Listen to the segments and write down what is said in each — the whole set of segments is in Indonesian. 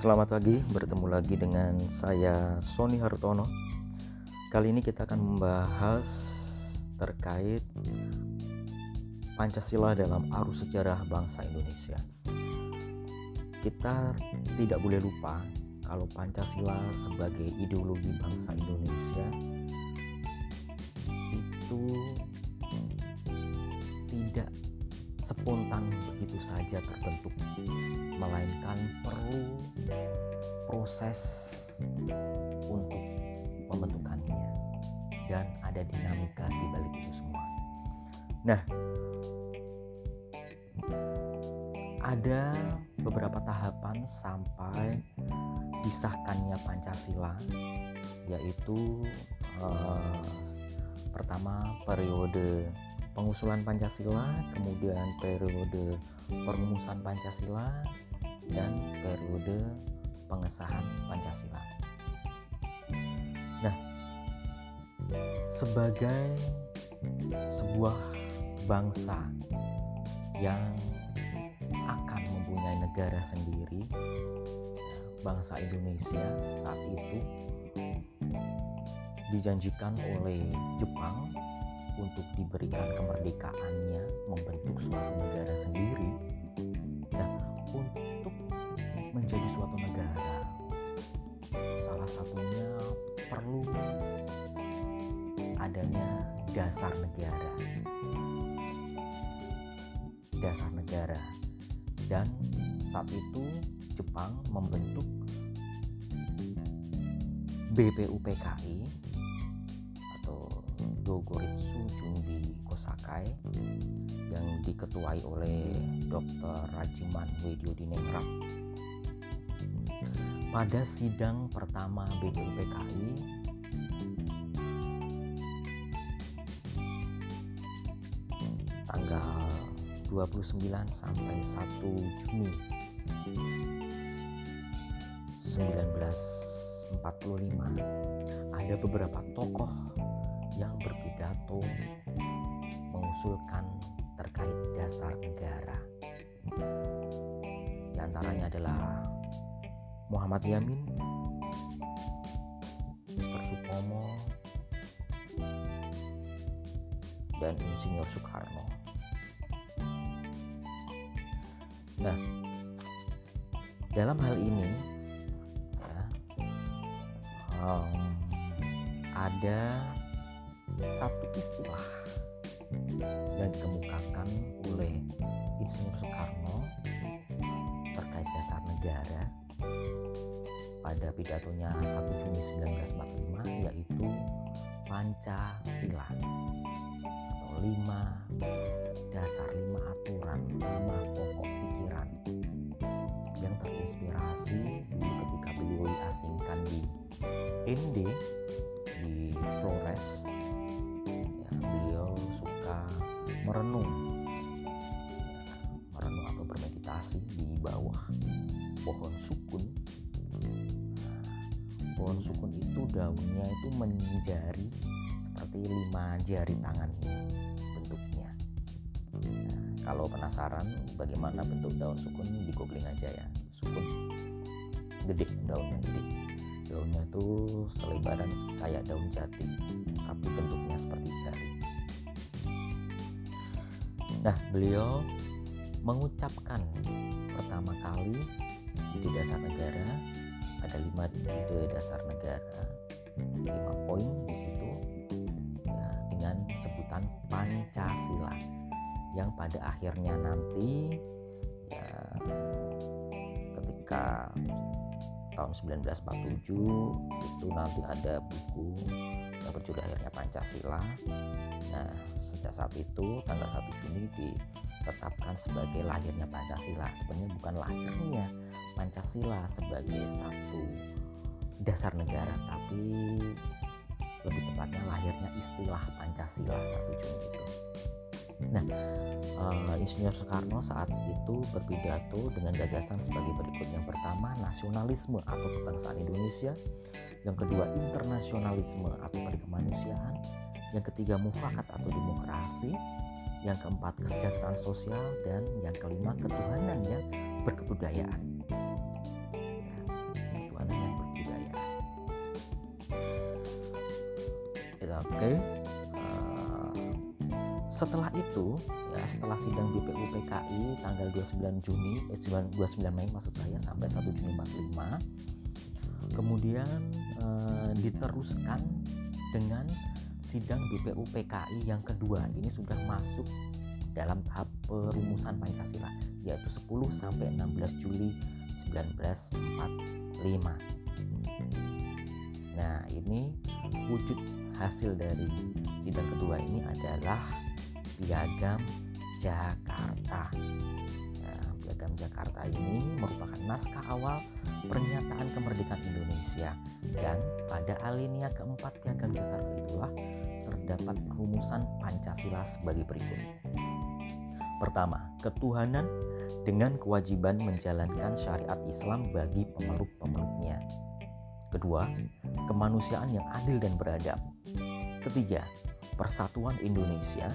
Selamat pagi, bertemu lagi dengan saya Sony Hartono. Kali ini kita akan membahas terkait Pancasila dalam arus sejarah bangsa Indonesia. Kita tidak boleh lupa kalau Pancasila sebagai ideologi bangsa Indonesia itu spontan begitu saja terbentuk melainkan perlu proses untuk pembentukannya dan ada dinamika di balik itu semua. Nah, ada beberapa tahapan sampai disahkannya Pancasila yaitu eh, pertama periode pengusulan Pancasila, kemudian periode perumusan Pancasila dan periode pengesahan Pancasila. Nah, sebagai sebuah bangsa yang akan mempunyai negara sendiri, bangsa Indonesia saat itu dijanjikan oleh Jepang untuk diberikan kemerdekaannya membentuk suatu negara sendiri nah untuk menjadi suatu negara salah satunya perlu adanya dasar negara. Dasar negara. Dan saat itu Jepang membentuk BPUPKI Dogoritsu Jumbi Kosakai yang diketuai oleh Dr. Rajiman Widyodiningrat. Pada sidang pertama BPUPKI tanggal 29 sampai 1 Juni 1945 ada beberapa tokoh yang berpidato mengusulkan terkait dasar negara. Di antaranya adalah Muhammad Yamin, Mr. Supomo, dan Insinyur Soekarno. Nah, dalam hal ini ya, um, ada satu istilah yang dikemukakan oleh Insinyur Soekarno terkait dasar negara pada pidatonya 1 Juni 1945 yaitu Pancasila. Atau lima dasar lima aturan lima pokok pikiran yang terinspirasi ketika beliau diasingkan di ND di Flores merenung. Merenung atau bermeditasi di bawah pohon sukun. Pohon sukun itu daunnya itu menjari seperti lima jari tangan bentuknya. Nah, kalau penasaran bagaimana bentuk daun sukun di googling aja ya. Sukun. Gede daunnya gede. Daunnya itu selebaran kayak daun jati tapi bentuknya seperti jari Nah, beliau mengucapkan pertama kali ide dasar negara ada lima ide dasar negara lima poin di situ ya, dengan sebutan Pancasila yang pada akhirnya nanti ya ketika tahun 1947 itu nanti ada buku yang berjudul akhirnya Pancasila Nah, sejak saat itu tanggal 1 Juni ditetapkan sebagai lahirnya Pancasila. Sebenarnya bukan lahirnya Pancasila sebagai satu dasar negara, tapi lebih tepatnya lahirnya istilah Pancasila 1 Juni itu. Nah, uh, Insinyur Soekarno saat itu berpidato dengan gagasan sebagai berikut. Yang pertama, nasionalisme atau kebangsaan Indonesia. Yang kedua, internasionalisme atau perikemanusiaan. Yang ketiga, mufakat atau demokrasi. Yang keempat, kesejahteraan sosial. Dan yang kelima, ketuhanan yang berkebudayaan. Ya, ketuhanan yang berbudaya. Oke. Okay setelah itu ya setelah sidang BPU PKI tanggal 29 Juni eh 29 Mei maksud saya sampai 1 Juni 45 kemudian uh, diteruskan dengan sidang BPU PKI yang kedua ini sudah masuk dalam tahap perumusan Pancasila yaitu 10 sampai 16 Juli 1945. Nah, ini wujud hasil dari sidang kedua ini adalah Piagam Jakarta. Nah, Piagam Jakarta ini merupakan naskah awal pernyataan kemerdekaan Indonesia dan pada alinea keempat Piagam Jakarta itulah terdapat rumusan Pancasila sebagai berikut. Pertama, ketuhanan dengan kewajiban menjalankan syariat Islam bagi pemeluk-pemeluknya. Kedua, kemanusiaan yang adil dan beradab. Ketiga, persatuan Indonesia.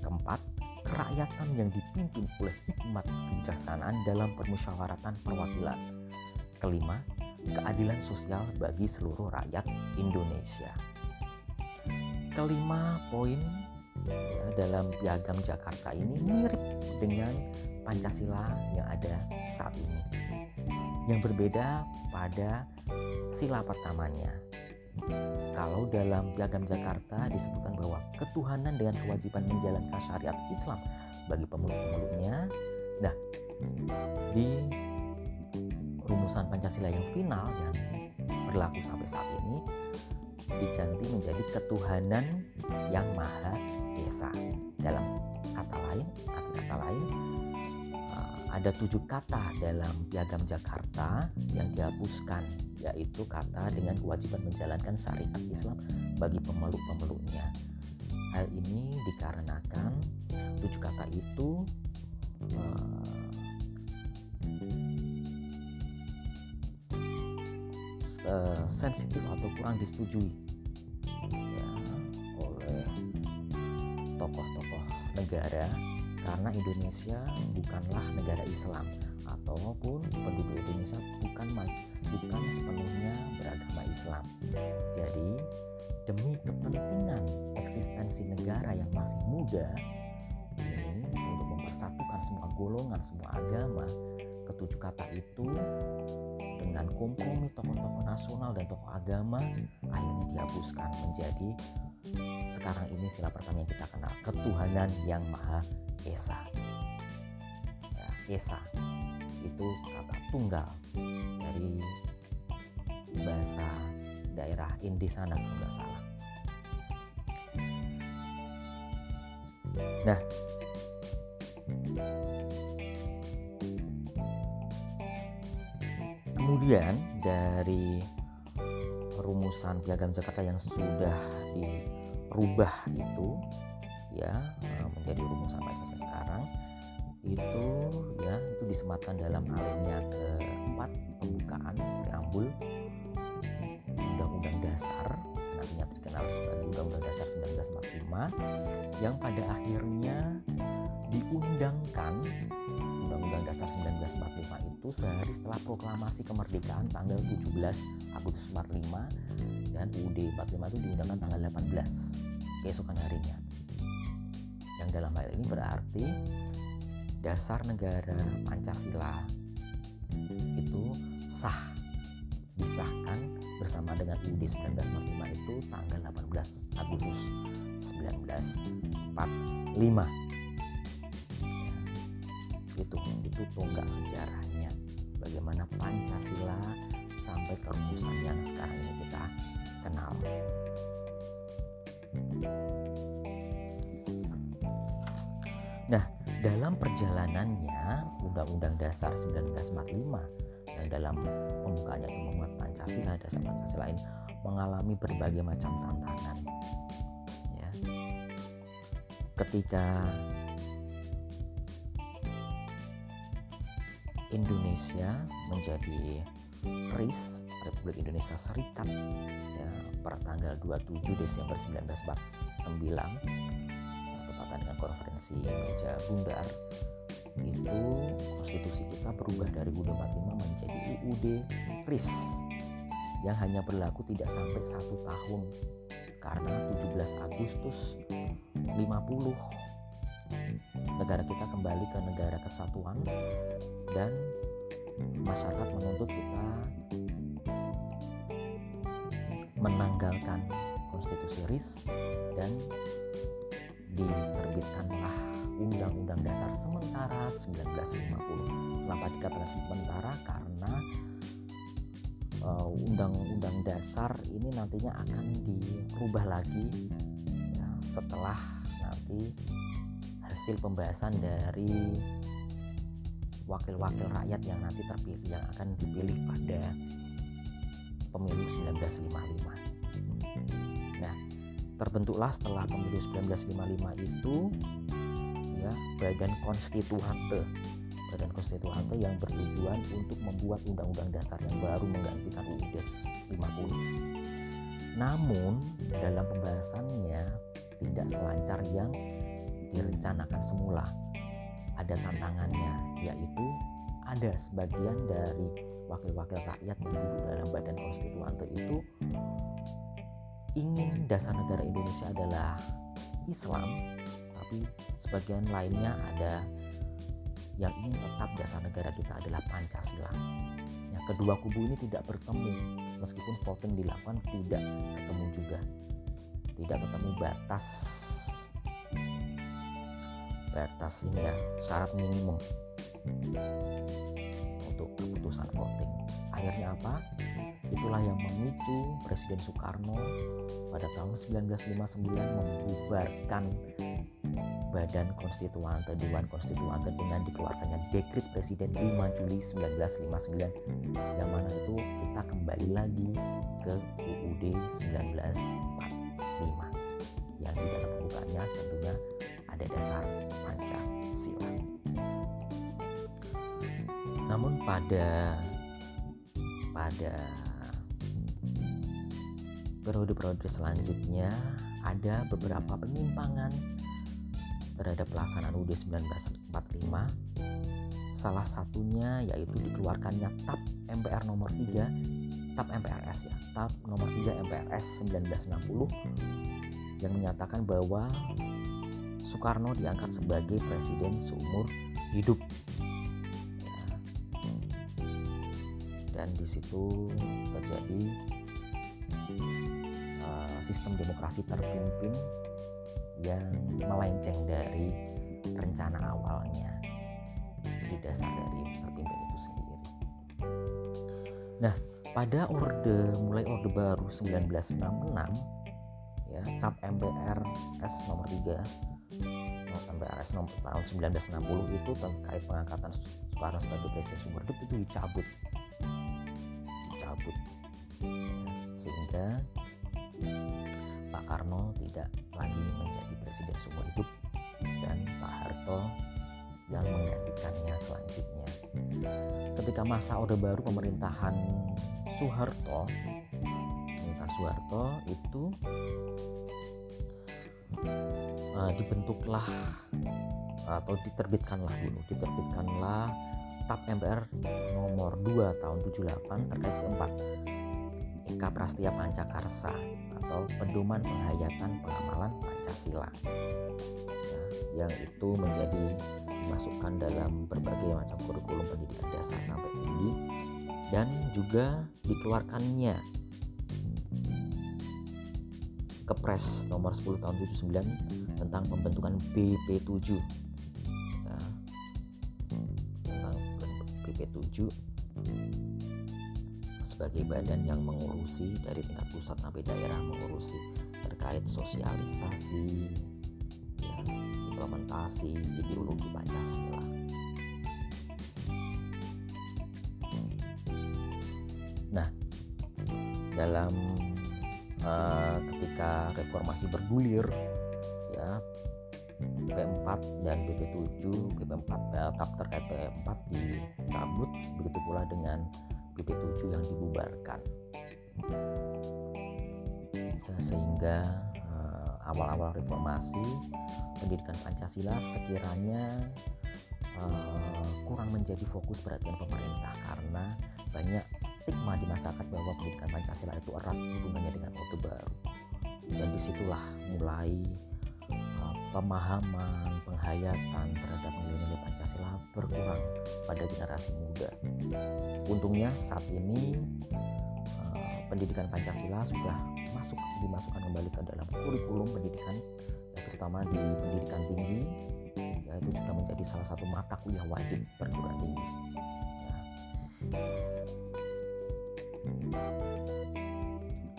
Keempat, kerakyatan yang dipimpin oleh hikmat kebijaksanaan dalam permusyawaratan perwakilan. Kelima, keadilan sosial bagi seluruh rakyat Indonesia. Kelima poin ya, dalam piagam Jakarta ini mirip dengan Pancasila yang ada saat ini. Yang berbeda pada sila pertamanya. Kalau dalam piagam Jakarta disebutkan bahwa ketuhanan dengan kewajiban menjalankan syariat Islam bagi pemeluk-pemeluknya. Nah, di rumusan Pancasila yang final yang berlaku sampai saat ini diganti menjadi ketuhanan yang maha esa. Dalam kata lain, arti kata lain, ada tujuh kata dalam piagam Jakarta yang dihapuskan, yaitu kata dengan kewajiban menjalankan syariat Islam bagi pemeluk-pemeluknya. Hal ini dikarenakan tujuh kata itu uh, sensitif atau kurang disetujui tokoh-tokoh negara karena Indonesia bukanlah negara Islam ataupun penduduk Indonesia bukan bukan sepenuhnya beragama Islam. Jadi demi kepentingan eksistensi negara yang masih muda ini untuk mempersatukan semua golongan, semua agama, ketujuh kata itu dengan kompromi tokoh-tokoh nasional dan tokoh agama akhirnya dihapuskan menjadi sekarang ini sila pertama yang kita kenal ketuhanan yang maha esa. Ya, esa itu kata tunggal dari bahasa daerah Indisana kalau nggak salah. Nah kemudian dari rumusan piagam Jakarta yang sudah di rubah itu ya eh, menjadi rumusan Pancasila sekarang itu ya itu disematkan dalam alinea keempat pembukaan preambul Undang-Undang Dasar nantinya terkenal sebagai Undang-Undang Dasar 1945 yang pada akhirnya diundangkan Undang-Undang Dasar 1945 itu sehari setelah proklamasi kemerdekaan tanggal 17 Agustus 45 dan UUD 45 itu diundangkan tanggal 18 keesokan harinya. Yang dalam hal ini berarti dasar negara Pancasila itu sah disahkan bersama dengan UUD 1945 itu tanggal 18 Agustus 1945 itu itu tonggak sejarahnya. Bagaimana Pancasila sampai ke rumusan yang sekarang ini kita kenal. Dalam perjalanannya Undang-Undang Dasar 1945 dan dalam pembukaannya itu memuat Pancasila, dasar Pancasila ini mengalami berbagai macam tantangan. Ya. Ketika Indonesia menjadi RIS Republik Indonesia Serikat ya, pada tanggal 27 Desember 1949 bertepatan dengan konferensi meja bundar itu konstitusi kita berubah dari UUD 45 menjadi UUD RIS yang hanya berlaku tidak sampai satu tahun karena 17 Agustus 50 negara kita kembali ke negara kesatuan dan masyarakat menuntut kita menanggalkan konstitusi RIS dan diterbitkanlah Undang-Undang Dasar Sementara 1950. Kenapa dikatakan sementara? Karena uh, Undang-Undang Dasar ini nantinya akan dirubah lagi ya, setelah nanti hasil pembahasan dari wakil-wakil rakyat yang nanti terpilih yang akan dipilih pada pemilu 1955. Terbentuklah setelah pemilu 1955 itu ya Badan Konstituante. Badan Konstituante yang bertujuan untuk membuat undang-undang dasar yang baru menggantikan UUD 50. Namun, dalam pembahasannya tidak selancar yang direncanakan semula. Ada tantangannya, yaitu ada sebagian dari wakil-wakil rakyat yang duduk dalam badan konstituante itu ingin dasar negara Indonesia adalah Islam, tapi sebagian lainnya ada yang ingin tetap dasar negara kita adalah Pancasila. Ya, kedua kubu ini tidak bertemu, meskipun voting dilakukan tidak ketemu juga, tidak ketemu batas batas ini ya syarat minimum untuk keputusan voting. Akhirnya apa? Itulah yang memicu Presiden Soekarno pada tahun 1959 membubarkan Badan Konstituante Dewan Konstituante dengan dikeluarkannya dekrit Presiden 5 Juli 1959 yang mana itu kita kembali lagi ke UUD 1945 yang di dalam pembukaannya tentunya ada dasar Pancasila. Namun pada pada periode-periode selanjutnya ada beberapa penyimpangan terhadap pelaksanaan UUD 1945 salah satunya yaitu dikeluarkannya TAP MPR nomor 3 TAP MPRS ya TAP nomor 3 MPRS 1960 yang menyatakan bahwa Soekarno diangkat sebagai presiden seumur hidup. Dan di situ terjadi sistem demokrasi terpimpin yang melenceng dari rencana awalnya di dasar dari terpimpin itu sendiri. Nah, pada orde mulai orde baru 1966 ya TAP MPR S nomor 3 MPRS nomor tahun 1960 itu terkait pengangkatan Soekarno sebagai presiden sumber hidup itu dicabut dicabut sehingga Pak Karno tidak lagi menjadi presiden seumur hidup dan Pak Harto yang menggantikannya selanjutnya. Ketika masa Orde Baru pemerintahan Soeharto, pemerintahan Soeharto itu uh, dibentuklah atau diterbitkanlah dulu, diterbitkanlah TAP MPR nomor 2 tahun 78 terkait keempat Eka Prastia Pancakarsa atau pedoman penghayatan pengamalan Pancasila. Ya, yang itu menjadi dimasukkan dalam berbagai macam kurikulum pendidikan dasar sampai tinggi dan juga dikeluarkannya Kepres nomor 10 tahun 79 tentang pembentukan BP7 ya, tentang BP7 sebagai badan yang mengurusi dari tingkat pusat sampai daerah mengurusi terkait sosialisasi ya, implementasi ideologi Pancasila. Nah dalam uh, ketika reformasi bergulir ya P4 dan BP7 BP4 tetap terkait P4 dicabut begitu pula dengan BP7 yang dibubarkan. Ya, sehingga uh, awal-awal reformasi pendidikan Pancasila sekiranya uh, kurang menjadi fokus perhatian pemerintah karena banyak stigma di masyarakat bahwa pendidikan Pancasila itu erat hubungannya dengan Orde Baru. Dan di situlah mulai uh, pemahaman penghayatan terhadap Pancasila berkurang pada generasi muda. Untungnya saat ini uh, pendidikan Pancasila sudah masuk dimasukkan kembali ke dalam kurikulum pendidikan ya, terutama di pendidikan tinggi yaitu sudah menjadi salah satu mata kuliah wajib perguruan tinggi. Ya.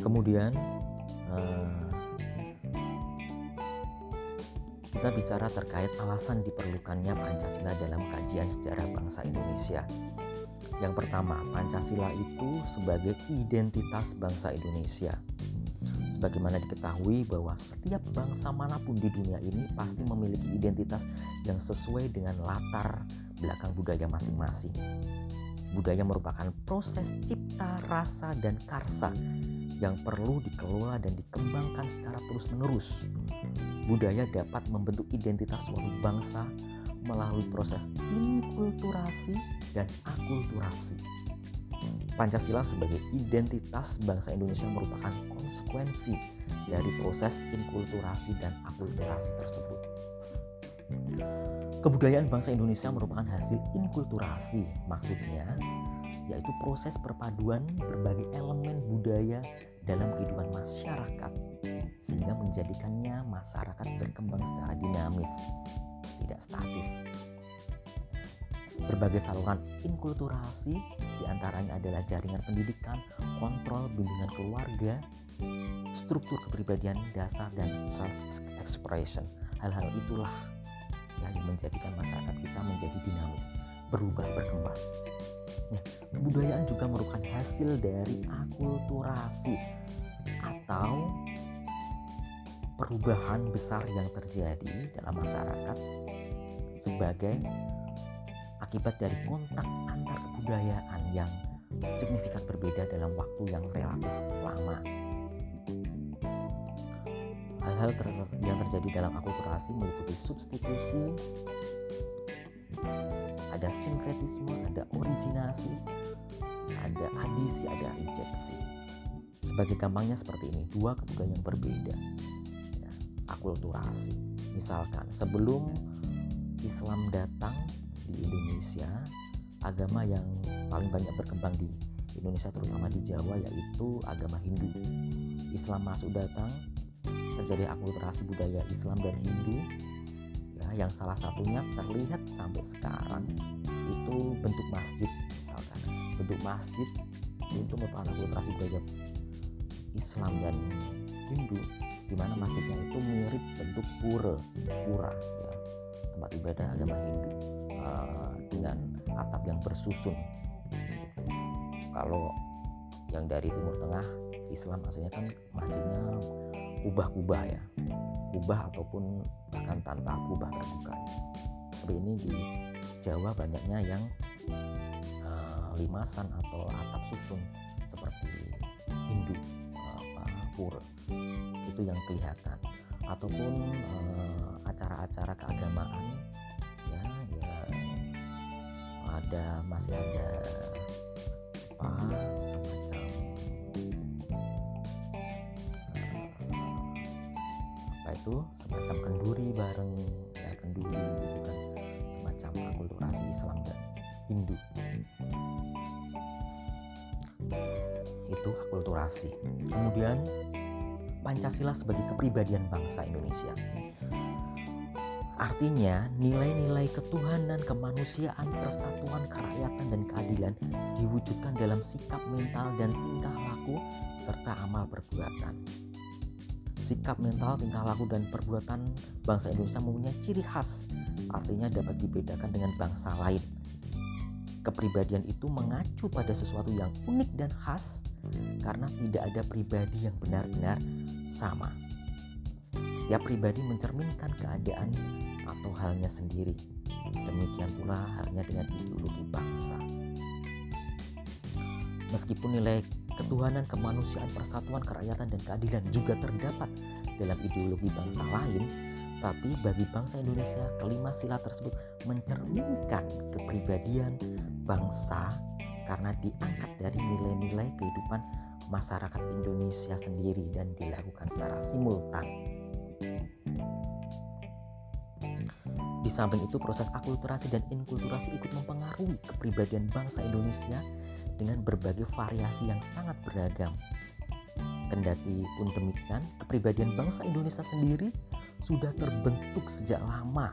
Kemudian uh, kita bicara terkait alasan diperlukannya Pancasila dalam kajian sejarah bangsa Indonesia. Yang pertama, Pancasila itu sebagai identitas bangsa Indonesia. Sebagaimana diketahui bahwa setiap bangsa mana pun di dunia ini pasti memiliki identitas yang sesuai dengan latar belakang budaya masing-masing. Budaya merupakan proses cipta, rasa, dan karsa yang perlu dikelola dan dikembangkan secara terus-menerus. Budaya dapat membentuk identitas suatu bangsa melalui proses inkulturasi dan akulturasi. Pancasila sebagai identitas bangsa Indonesia merupakan konsekuensi dari proses inkulturasi dan akulturasi tersebut. Kebudayaan bangsa Indonesia merupakan hasil inkulturasi, maksudnya yaitu proses perpaduan berbagai elemen budaya dalam kehidupan masyarakat sehingga menjadikannya masyarakat berkembang secara dinamis, tidak statis. Berbagai saluran inkulturasi di antaranya adalah jaringan pendidikan, kontrol bimbingan keluarga, struktur kepribadian dasar dan self-expression. Hal-hal itulah yang menjadikan masyarakat kita menjadi dinamis, berubah, berkembang. Ya, kebudayaan juga merupakan hasil dari akulturasi atau perubahan besar yang terjadi dalam masyarakat sebagai akibat dari kontak antar kebudayaan yang signifikan berbeda dalam waktu yang relatif lama. Hal-hal yang terjadi dalam akulturasi meliputi substitusi, ada sinkretisme, ada originasi, ada adisi, ada injeksi. Sebagai gampangnya seperti ini, dua kebudayaan yang berbeda. Ya, akulturasi. Misalkan sebelum Islam datang di Indonesia, agama yang paling banyak berkembang di Indonesia terutama di Jawa yaitu agama Hindu. Islam masuk datang, terjadi akulturasi budaya Islam dan Hindu yang salah satunya terlihat sampai sekarang. Itu bentuk masjid misalkan. Bentuk masjid itu merupakan akulturasi budaya Islam dan Hindu di mana masjidnya itu mirip bentuk pura pura ya. Tempat ibadah agama Hindu uh, dengan atap yang bersusun gitu. kalau yang dari Timur Tengah Islam aslinya kan masjidnya kubah-kubah ya kubah ataupun bahkan tanpa kubah terbuka tapi ini di Jawa banyaknya yang uh, limasan atau atap susun seperti Hindu uh, pura itu yang kelihatan. Ataupun acara acara-acara keagamaan ya ya ada masih ada apa semacam itu semacam kenduri bareng ya kenduri gitu kan. Semacam akulturasi Islam dan Hindu. Itu akulturasi. Kemudian Pancasila sebagai kepribadian bangsa Indonesia. Artinya, nilai-nilai ketuhanan, kemanusiaan, persatuan, kerakyatan, dan keadilan diwujudkan dalam sikap mental dan tingkah laku serta amal perbuatan sikap mental, tingkah laku, dan perbuatan bangsa Indonesia mempunyai ciri khas, artinya dapat dibedakan dengan bangsa lain. Kepribadian itu mengacu pada sesuatu yang unik dan khas karena tidak ada pribadi yang benar-benar sama. Setiap pribadi mencerminkan keadaan atau halnya sendiri. Demikian pula halnya dengan ideologi bangsa. Meskipun nilai ketuhanan, kemanusiaan, persatuan, kerakyatan, dan keadilan juga terdapat dalam ideologi bangsa lain, tapi bagi bangsa Indonesia, kelima sila tersebut mencerminkan kepribadian bangsa karena diangkat dari nilai-nilai kehidupan masyarakat Indonesia sendiri dan dilakukan secara simultan. Di samping itu proses akulturasi dan inkulturasi ikut mempengaruhi kepribadian bangsa Indonesia dengan berbagai variasi yang sangat beragam. Kendati pun demikian, kepribadian bangsa Indonesia sendiri sudah terbentuk sejak lama.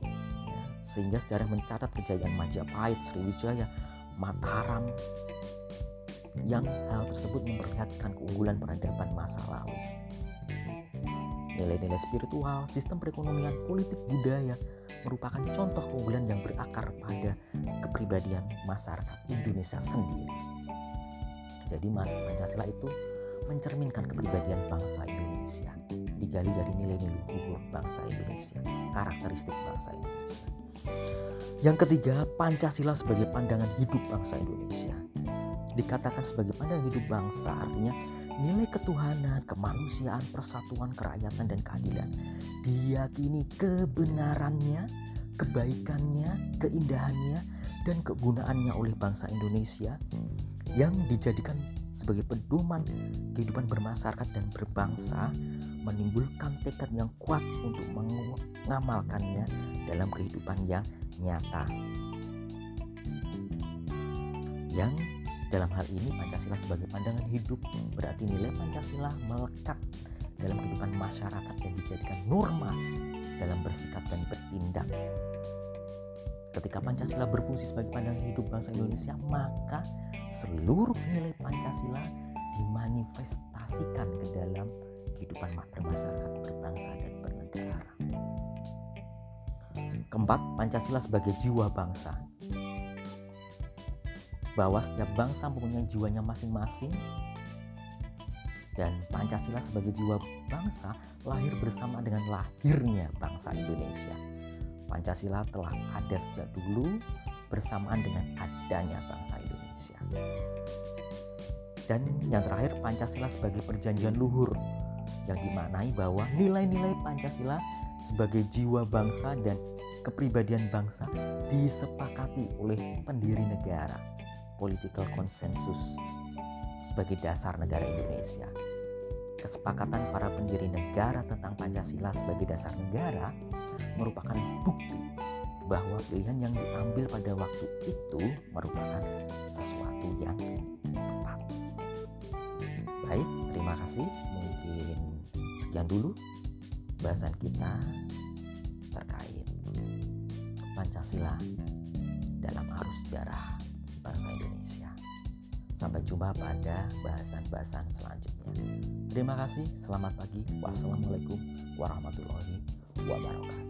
Ya, sehingga sejarah mencatat kejayaan Majapahit, Sriwijaya, Mataram, yang hal tersebut memperlihatkan keunggulan peradaban masa lalu. Nilai-nilai spiritual, sistem perekonomian, politik, budaya merupakan contoh keunggulan yang berakar pada kepribadian masyarakat Indonesia sendiri. Jadi Mas Pancasila itu mencerminkan kepribadian bangsa Indonesia digali dari nilai-nilai luhur bangsa Indonesia, karakteristik bangsa Indonesia. Yang ketiga, Pancasila sebagai pandangan hidup bangsa Indonesia. Dikatakan sebagai pandangan hidup bangsa artinya nilai ketuhanan, kemanusiaan, persatuan, kerakyatan, dan keadilan. Diyakini kebenarannya, kebaikannya, keindahannya, dan kegunaannya oleh bangsa Indonesia yang dijadikan sebagai pedoman kehidupan bermasyarakat dan berbangsa menimbulkan tekad yang kuat untuk mengamalkannya dalam kehidupan yang nyata. Yang dalam hal ini Pancasila sebagai pandangan hidup berarti nilai Pancasila melekat dalam kehidupan masyarakat dan dijadikan norma dalam bersikap dan bertindak. Ketika Pancasila berfungsi sebagai pandangan hidup bangsa Indonesia, maka seluruh nilai Pancasila dimanifestasikan ke dalam kehidupan bermasyarakat berbangsa dan bernegara. Keempat, Pancasila sebagai jiwa bangsa. Bahwa setiap bangsa mempunyai jiwanya masing-masing dan Pancasila sebagai jiwa bangsa lahir bersama dengan lahirnya bangsa Indonesia. Pancasila telah ada sejak dulu bersamaan dengan adanya bangsa Indonesia. Dan yang terakhir Pancasila sebagai perjanjian luhur yang dimaknai bahwa nilai-nilai Pancasila sebagai jiwa bangsa dan kepribadian bangsa disepakati oleh pendiri negara political consensus sebagai dasar negara Indonesia. Kesepakatan para pendiri negara tentang Pancasila sebagai dasar negara merupakan bukti bahwa pilihan yang diambil pada waktu itu merupakan sesuatu yang tepat. Baik, terima kasih. Mungkin sekian dulu bahasan kita terkait Pancasila dalam arus sejarah bangsa Indonesia. Sampai jumpa pada bahasan-bahasan selanjutnya. Terima kasih, selamat pagi. Wassalamualaikum warahmatullahi wabarakatuh.